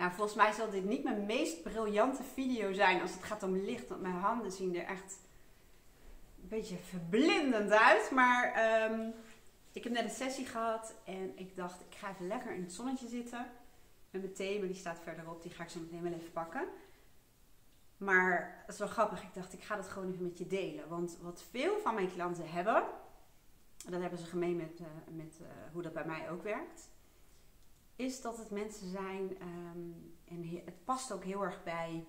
Nou, volgens mij zal dit niet mijn meest briljante video zijn als het gaat om licht. Want mijn handen zien er echt een beetje verblindend uit. Maar ehm, ik heb net een sessie gehad en ik dacht, ik ga even lekker in het zonnetje zitten. Met mijn thee, die staat verderop. Die ga ik zo meteen wel even pakken. Maar het is wel grappig. Ik dacht, ik ga dat gewoon even met je delen. Want wat veel van mijn klanten hebben, en dat hebben ze gemeen met, uh, met uh, hoe dat bij mij ook werkt, is dat het mensen zijn, um, en het past ook heel erg bij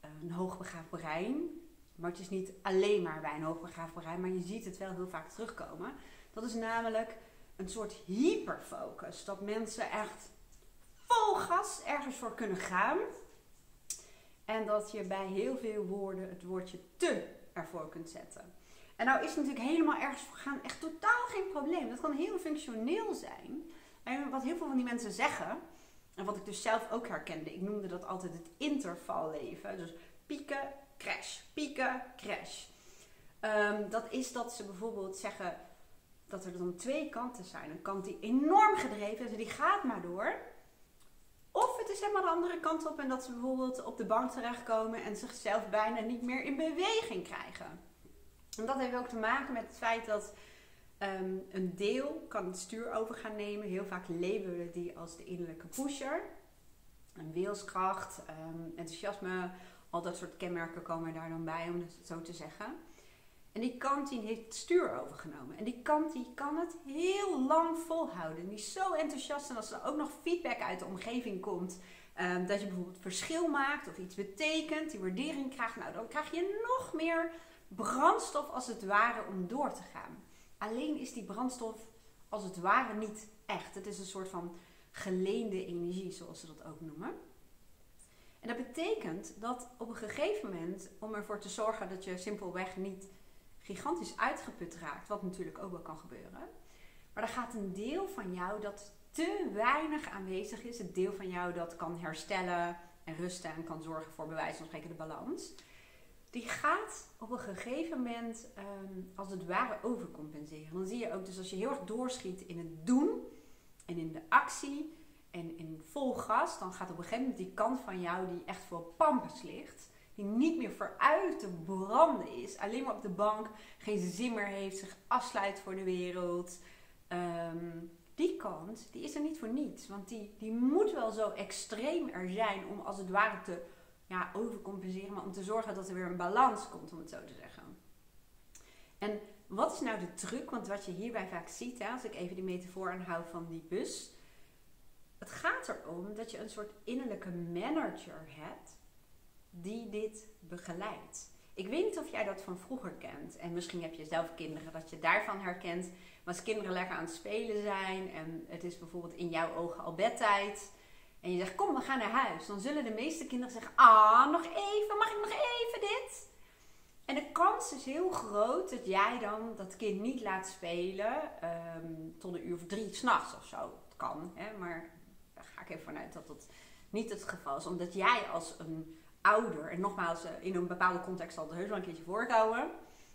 een hoogbegaafd brein. Maar het is niet alleen maar bij een hoogbegaafd brein, maar je ziet het wel heel vaak terugkomen. Dat is namelijk een soort hyperfocus. Dat mensen echt vol gas ergens voor kunnen gaan. En dat je bij heel veel woorden het woordje te ervoor kunt zetten. En nou is het natuurlijk helemaal ergens voor gaan echt totaal geen probleem. Dat kan heel functioneel zijn. En wat heel veel van die mensen zeggen, en wat ik dus zelf ook herkende, ik noemde dat altijd het intervalleven. Dus pieken, crash, pieken, crash. Um, dat is dat ze bijvoorbeeld zeggen dat er dan twee kanten zijn. Een kant die enorm gedreven is, en die gaat maar door. Of het is helemaal de andere kant op en dat ze bijvoorbeeld op de bank terechtkomen en zichzelf bijna niet meer in beweging krijgen. En dat heeft ook te maken met het feit dat um, een deel kan het stuur over gaan nemen. Heel vaak labelen die als de innerlijke pusher. Een wilskracht, um, enthousiasme, al dat soort kenmerken komen daar dan bij, om het zo te zeggen. En die kant die heeft het stuur overgenomen. En die kant die kan het heel lang volhouden. Die is zo enthousiast. En als er ook nog feedback uit de omgeving komt. Um, dat je bijvoorbeeld verschil maakt of iets betekent. Die waardering krijgt. Nou, dan krijg je nog meer brandstof als het ware om door te gaan. Alleen is die brandstof als het ware niet echt. Het is een soort van geleende energie, zoals ze dat ook noemen. En dat betekent dat op een gegeven moment, om ervoor te zorgen dat je simpelweg niet gigantisch uitgeput raakt, wat natuurlijk ook wel kan gebeuren. Maar er gaat een deel van jou dat te weinig aanwezig is, het deel van jou dat kan herstellen en rusten en kan zorgen voor bewijs van spreken de balans, die gaat op een gegeven moment um, als het ware overcompenseren. Dan zie je ook, dus als je heel erg doorschiet in het doen en in de actie en in vol gas, dan gaat op een gegeven moment die kant van jou die echt voor pampers ligt, die niet meer vooruit te branden is, alleen maar op de bank, geen zin meer heeft, zich afsluit voor de wereld. Um, die kant, die is er niet voor niets. Want die, die moet wel zo extreem er zijn om als het ware te ja, overcompenseren, maar om te zorgen dat er weer een balans komt, om het zo te zeggen. En wat is nou de truc? Want wat je hierbij vaak ziet, hè, als ik even die metafoor aanhoud van die bus. Het gaat erom dat je een soort innerlijke manager hebt die dit begeleidt. Ik weet niet of jij dat van vroeger kent. En misschien heb je zelf kinderen dat je daarvan herkent. Maar als kinderen lekker aan het spelen zijn en het is bijvoorbeeld in jouw ogen al bedtijd. En je zegt, kom, we gaan naar huis. Dan zullen de meeste kinderen zeggen, ah, nog even, mag ik nog even dit? En de kans is heel groot dat jij dan dat kind niet laat spelen um, tot een uur of drie s'nachts of zo. Dat kan, hè? maar daar ga ik even vanuit dat dat niet het geval is. Omdat jij als een ouder, en nogmaals, eh, in een bepaalde context zal het heus wel een keertje voorkomen.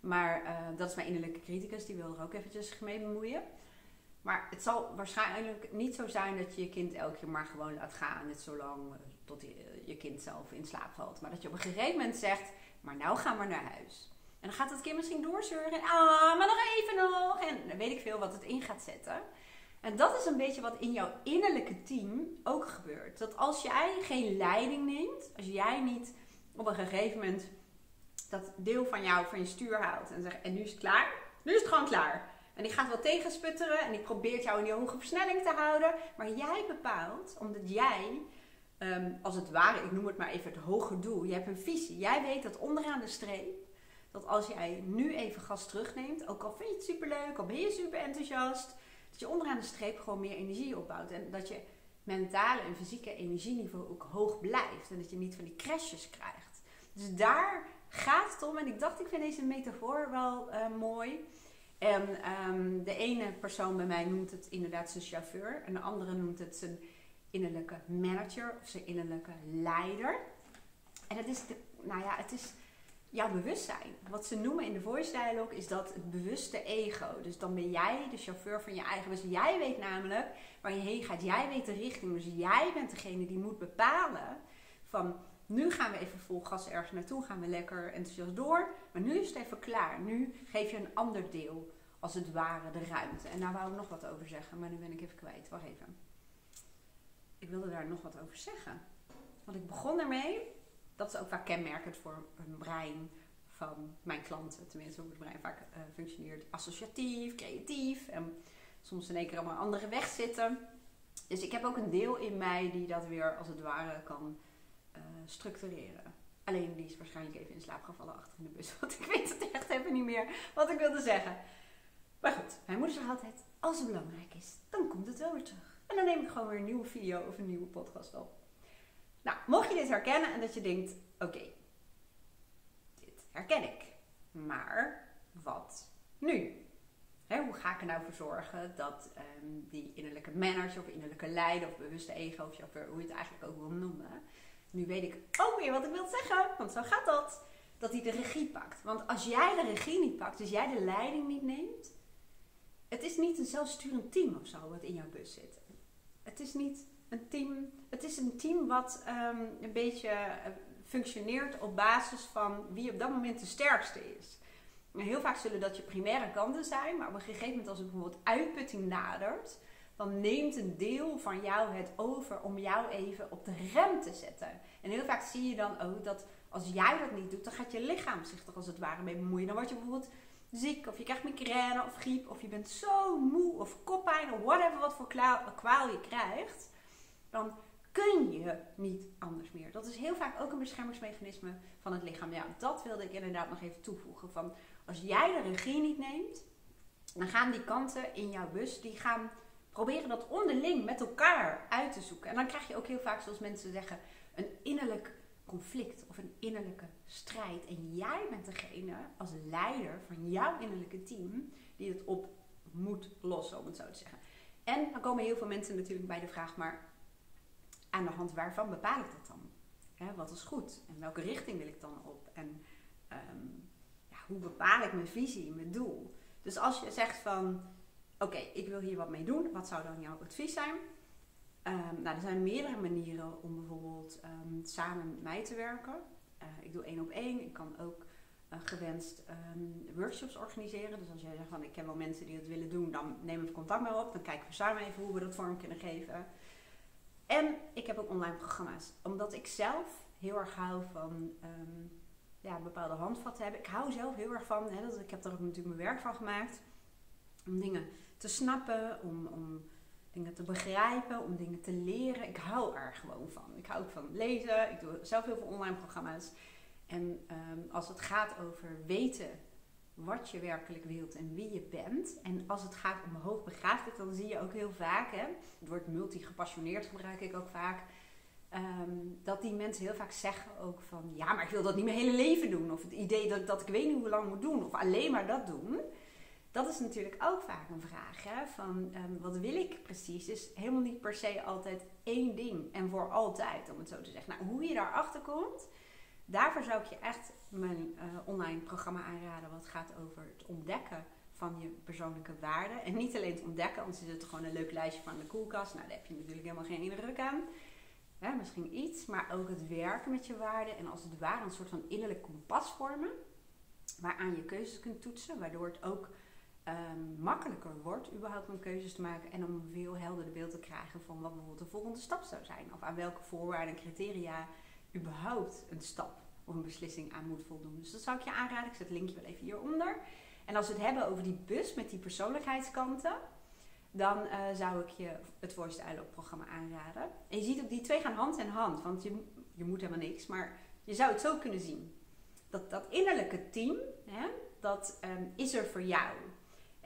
Maar uh, dat is mijn innerlijke criticus, die wil er ook eventjes mee bemoeien. Maar het zal waarschijnlijk niet zo zijn dat je je kind elke keer maar gewoon laat gaan. Net zolang uh, tot je, je, kind zelf in slaap valt. Maar dat je op een gegeven moment zegt, maar nou gaan we naar huis. En dan gaat het kind misschien doorzeuren. En ah, maar nog even nog. En dan weet ik veel wat het in gaat zetten. En dat is een beetje wat in jouw innerlijke team ook gebeurt. Dat als jij geen leiding neemt, als jij niet op een gegeven moment dat deel van jou van je stuur houdt en zegt: En nu is het klaar? Nu is het gewoon klaar. En die gaat wel tegensputteren en die probeert jou in die hoge versnelling te houden. Maar jij bepaalt, omdat jij, um, als het ware, ik noem het maar even het hoge doel, je hebt een visie. Jij weet dat onderaan de streep, dat als jij nu even gas terugneemt, ook al vind je het superleuk, al ben je super enthousiast, dat je onderaan de streep gewoon meer energie opbouwt. En dat je mentale en fysieke energieniveau ook hoog blijft. En dat je niet van die crashes krijgt. Dus daar gaat het om. En ik dacht, ik vind deze metafoor wel uh, mooi. En um, de ene persoon bij mij noemt het inderdaad zijn chauffeur. En de andere noemt het zijn innerlijke manager of zijn innerlijke leider. En het is, de, nou ja, het is jouw bewustzijn. Wat ze noemen in de voice dialogue is dat het bewuste ego. Dus dan ben jij de chauffeur van je eigen Dus Jij weet namelijk waar je heen gaat. Jij weet de richting. Dus jij bent degene die moet bepalen van nu gaan we even vol gas ergens naartoe. Gaan we lekker enthousiast door. Maar nu is het even klaar. Nu geef je een ander deel als het ware de ruimte. En daar wou ik nog wat over zeggen. Maar nu ben ik even kwijt. Wacht even. Ik wilde daar nog wat over zeggen. Want ik begon ermee dat is ook vaak kenmerkend voor een brein van mijn klanten. Tenminste, hoe het brein vaak uh, functioneert. Associatief, creatief. En soms in één keer een andere weg zitten. Dus ik heb ook een deel in mij die dat weer als het ware kan structureren. Alleen die is waarschijnlijk even in slaap gevallen achter in de bus. Want ik weet het echt even niet meer wat ik wilde zeggen. Maar goed, mijn moeder zegt altijd: als het belangrijk is, dan komt het wel weer terug. En dan neem ik gewoon weer een nieuwe video of een nieuwe podcast op. Nou, mocht je dit herkennen en dat je denkt: oké, dit herken ik. Maar wat nu? hoe ga ik er nou voor zorgen dat ehm, die innerlijke manager of innerlijke leider of bewuste ego of hoe je het eigenlijk ook wil noemen. Nu weet ik ook weer wat ik wil zeggen, want zo gaat dat. Dat hij de regie pakt. Want als jij de regie niet pakt, dus jij de leiding niet neemt. Het is niet een zelfsturend team of zo wat in jouw bus zit. Het is niet een team. Het is een team wat ehm, een beetje eh, functioneert op basis van wie op dat moment de sterkste is. heel vaak zullen dat je primaire kanten zijn, maar op een gegeven moment als er bijvoorbeeld uitputting nadert, dan neemt een deel van jou het over om jou even op de rem te zetten. En heel vaak zie je dan ook dat als jij dat niet doet, dan gaat je lichaam zich er als het ware mee bemoeien. Dan word je bijvoorbeeld ziek, of je krijgt migraine of griep, of je bent zo moe of koppijn of whatever wat voor kwaal je krijgt dan kun je niet anders meer. Dat is heel vaak ook een beschermingsmechanisme van het lichaam. Ja, dat wilde ik inderdaad nog even toevoegen. Van als jij de regie niet neemt, dan gaan die kanten in jouw bus, die gaan proberen dat onderling met elkaar uit te zoeken. En dan krijg je ook heel vaak, zoals mensen zeggen, een innerlijk conflict of een innerlijke strijd. En jij bent degene als leider van jouw innerlijke team die het op moet lossen, om het zo te zeggen. En dan komen heel veel mensen natuurlijk bij de vraag, maar aan de hand waarvan bepaal ik dat dan? wat is goed? En welke richting wil ik dan op? En ehm, ja, hoe bepaal ik mijn visie, mijn doel? Dus als je zegt van, oké, ik wil hier wat mee doen, wat zou dan jouw advies zijn? Um, nou, er zijn meerdere manieren om bijvoorbeeld um, samen met mij te werken. Uh, ik doe één op één. Ik kan ook uh, gewenst workshops organiseren. Dus als jij zegt van ik ken wel mensen die dat willen doen, dan neem even contact maar op. Dan kijken we samen even hoe we dat vorm kunnen geven. En ik heb ook online programma's. Omdat ik zelf heel erg hou van ja, bepaalde handvatten hebben. Ik hou zelf heel erg van, hè, dat, ik heb daar ook natuurlijk mijn werk van gemaakt. Om dingen te snappen, om, om dingen te begrijpen, om dingen te leren. Ik hou er gewoon van. Ik hou ook van lezen. Ik doe zelf heel veel online programma's. En um, als het gaat over weten wat je werkelijk wilt en wie je bent. En als het gaat om hoogbegaafdheid, dan zie je ook heel vaak, hè, het woord multigepassioneerd gebruik ik ook vaak, ehm, dat die mensen heel vaak zeggen ook van, ja, maar ik wil dat niet mijn hele leven doen. Of het idee dat, dat ik weet niet hoe lang moet doen, of alleen maar dat doen. Dat is natuurlijk ook vaak een vraag, hè, van um, wat wil ik precies? Is helemaal niet per se altijd één ding en voor altijd, om het zo te zeggen. Nou, hoe je daarachter komt, daarvoor zou ik je echt mijn uh, online programma aanraden. Wat gaat over het ontdekken van je persoonlijke waarden. En niet alleen het ontdekken, want er zit gewoon een leuk lijstje van de koelkast. Nou, daar heb je natuurlijk helemaal geen indruk aan. Ja, misschien iets, maar ook het werken met je waarden. En als het ware een soort van innerlijk kompas vormen. Waaraan je keuzes kunt toetsen. Waardoor het ook um, makkelijker wordt überhaupt om keuzes te maken. En om een veel helderder beeld te krijgen van wat bijvoorbeeld de volgende stap zou zijn. Of aan welke voorwaarden en criteria überhaupt een stap of een beslissing aan moet voldoen. Dus dat zou ik je aanraden. Ik zet het linkje wel even hieronder. En als we het hebben over die bus met die persoonlijkheidskanten, dan uh, zou ik je het Voice Dialogue programma aanraden. En je ziet ook die twee gaan hand in hand, want je, je moet helemaal niks, maar je zou het zo kunnen zien. Dat, dat innerlijke team, hè, dat um, is er voor jou.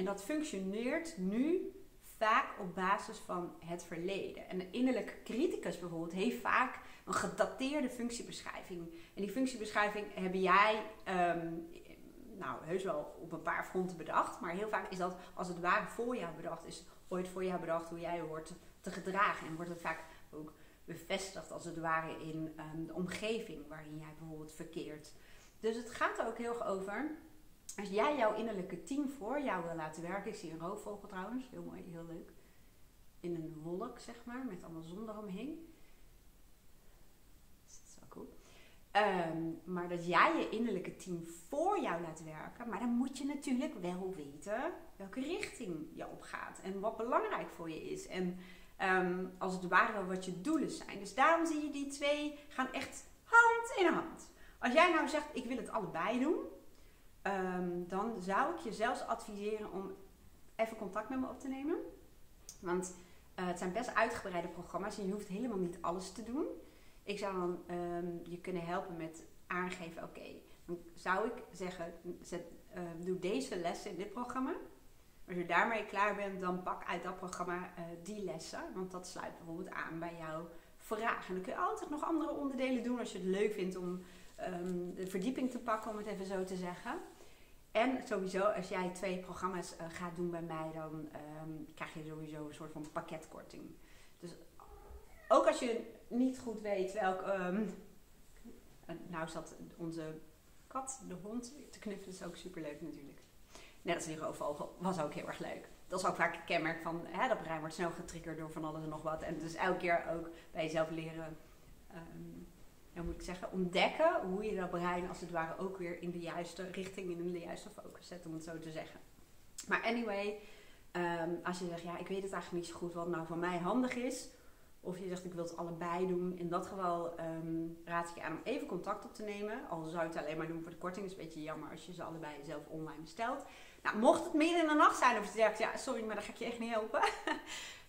En dat functioneert nu vaak op basis van het verleden. En een innerlijke criticus bijvoorbeeld heeft vaak een gedateerde functiebeschrijving. En die functiebeschrijving heb jij, um, nou, heus wel op een paar fronten bedacht. Maar heel vaak is dat als het ware voor jou bedacht. Is ooit voor jou bedacht hoe jij hoort te gedragen. En wordt het vaak ook bevestigd als het ware in um, de omgeving waarin jij bijvoorbeeld verkeert. dus het gaat er ook heel erg over. Als jij jouw innerlijke team voor jou wil laten werken. Ik zie een roofvogel trouwens. Heel mooi, heel leuk. In een wolk, zeg maar. Met allemaal zon eromheen. Dat is wel cool. Ehm, maar dat jij je innerlijke team voor jou laat werken. Maar dan moet je natuurlijk wel weten welke richting je op gaat. En wat belangrijk voor je is. En ehm, als het ware wat je doelen zijn. Dus daarom zie je die twee gaan echt hand in hand. Als jij nou zegt, ik wil het allebei doen. Ehm, dan zou ik je zelfs adviseren om even contact met me op te nemen. Want uh, het zijn best uitgebreide programma's en je hoeft helemaal niet alles te doen. Ik zou dan um, je kunnen helpen met aangeven, oké, dan zou ik zeggen, zet, uh, doe deze lessen in dit programma. Als je daarmee klaar bent, dan pak uit dat programma uh, die lessen. Want dat sluit bijvoorbeeld aan bij jouw vraag. En dan kun je altijd nog andere onderdelen doen als je het leuk vindt om um, de verdieping te pakken, om het even zo te zeggen. En sowieso, als jij twee programma's uh, gaat doen bij mij, dan um, krijg je sowieso een soort van pakketkorting. Dus ook als je niet goed weet welk. Um, nou zat onze kat, de hond, te knuffelen, is ook super leuk natuurlijk. Net als die roofvogel, was ook heel erg leuk. Dat is ook vaak een kenmerk van hè, dat brein wordt snel getriggerd door van alles en nog wat. En dus elke keer ook bij jezelf leren dan moet ik zeggen, ontdekken hoe je dat brein als het ware ook weer in de juiste richting, in de juiste focus zet, om het zo te zeggen. Maar anyway, um, als je zegt, ja, ik weet het eigenlijk niet zo goed wat nou voor mij handig is, of je zegt, ik wil het allebei doen, in dat geval um, raad ik je aan om even contact op te nemen. Al zou je het alleen maar doen voor de korting, is een beetje jammer als je ze allebei zelf online bestelt. Nou, mocht het midden in de nacht zijn of je zegt, ja, sorry, maar dan ga ik je echt niet helpen.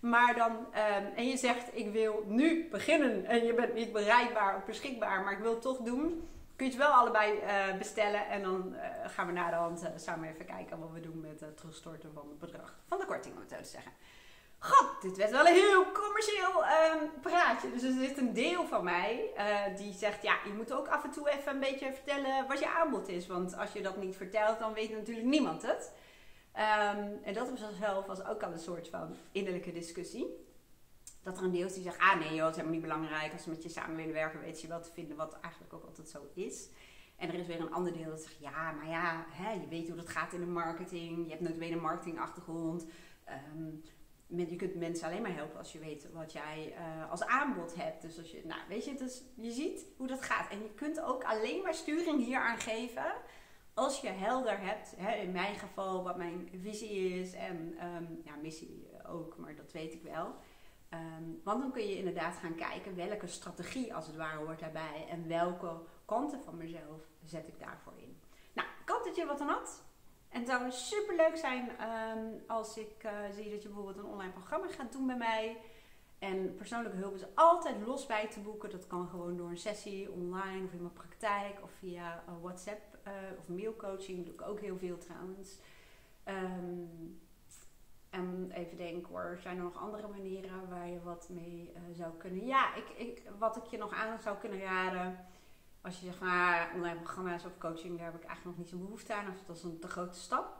Maar dan, um, en je zegt, ik wil nu beginnen en je bent niet bereikbaar of beschikbaar, maar ik wil het toch doen. Kun je het wel allebei uh, bestellen en dan uh, gaan we na de hand uh, samen even kijken wat we doen met het terugstorten van het bedrag. Van de korting, om het zo te zeggen. God, dit werd wel een heel commercieel um, praatje. Dus er zit een deel van mij die zegt, ja, je moet ook af en toe even een beetje vertellen wat je aanbod is. Want als je dat niet vertelt, dan weet natuurlijk niemand het. Um, en dat op zichzelf was ook al een soort van innerlijke discussie. Dat er een deel is die zegt, ah nee joh, het is helemaal niet belangrijk. Als we met je samen willen werken, weet je wel te vinden wat eigenlijk ook altijd zo is. En er is weer een ander deel dat zegt, ja, maar ja, hè, je weet hoe dat gaat in de marketing. Je hebt nooit een marketingachtergrond. Um, je kunt mensen alleen maar helpen als je weet wat jij uh, als aanbod hebt. Dus als je, nou weet je, dus je ziet hoe dat gaat. En je kunt ook alleen maar sturing hier aan geven als je helder hebt, hè, in mijn geval wat mijn visie is en um, ja, missie ook, maar dat weet ik wel. Um, want dan kun je inderdaad gaan kijken welke strategie als het ware hoort daarbij en welke kanten van mezelf zet ik daarvoor in. Nou, dat je wat aan had. En het zou super leuk zijn um, als ik uh, zie dat je bijvoorbeeld een online programma gaat doen bij mij. En persoonlijke hulp is altijd los bij te boeken. Dat kan gewoon door een sessie online of in mijn praktijk of via uh, WhatsApp uh, of mailcoaching. doe ik ook heel veel trouwens. Um, en even denken hoor, zijn er nog andere manieren waar je wat mee zou kunnen? Ja, ik, ik, wat ik je nog aan zou kunnen raden. Als je zegt, nou, online programma's of coaching, daar heb ik eigenlijk nog niet zo'n behoefte aan. Of dat is een te grote stap.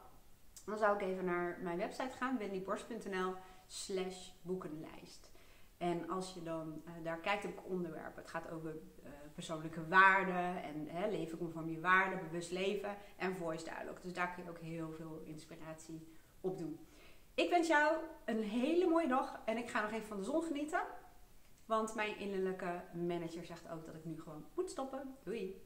Dan zou ik even naar mijn website gaan, wendyborst.nl slash boekenlijst. En als je dan uh, daar kijkt op onderwerpen, het gaat over uh, persoonlijke waarden en hè, leven conform je waarden, bewust leven en voice dialogue. Dus daar kun je ook heel veel inspiratie op doen. Ik wens jou een hele mooie dag en ik ga nog even van de zon genieten. Want mijn innerlijke manager zegt ook dat ik nu gewoon moet stoppen. Doei!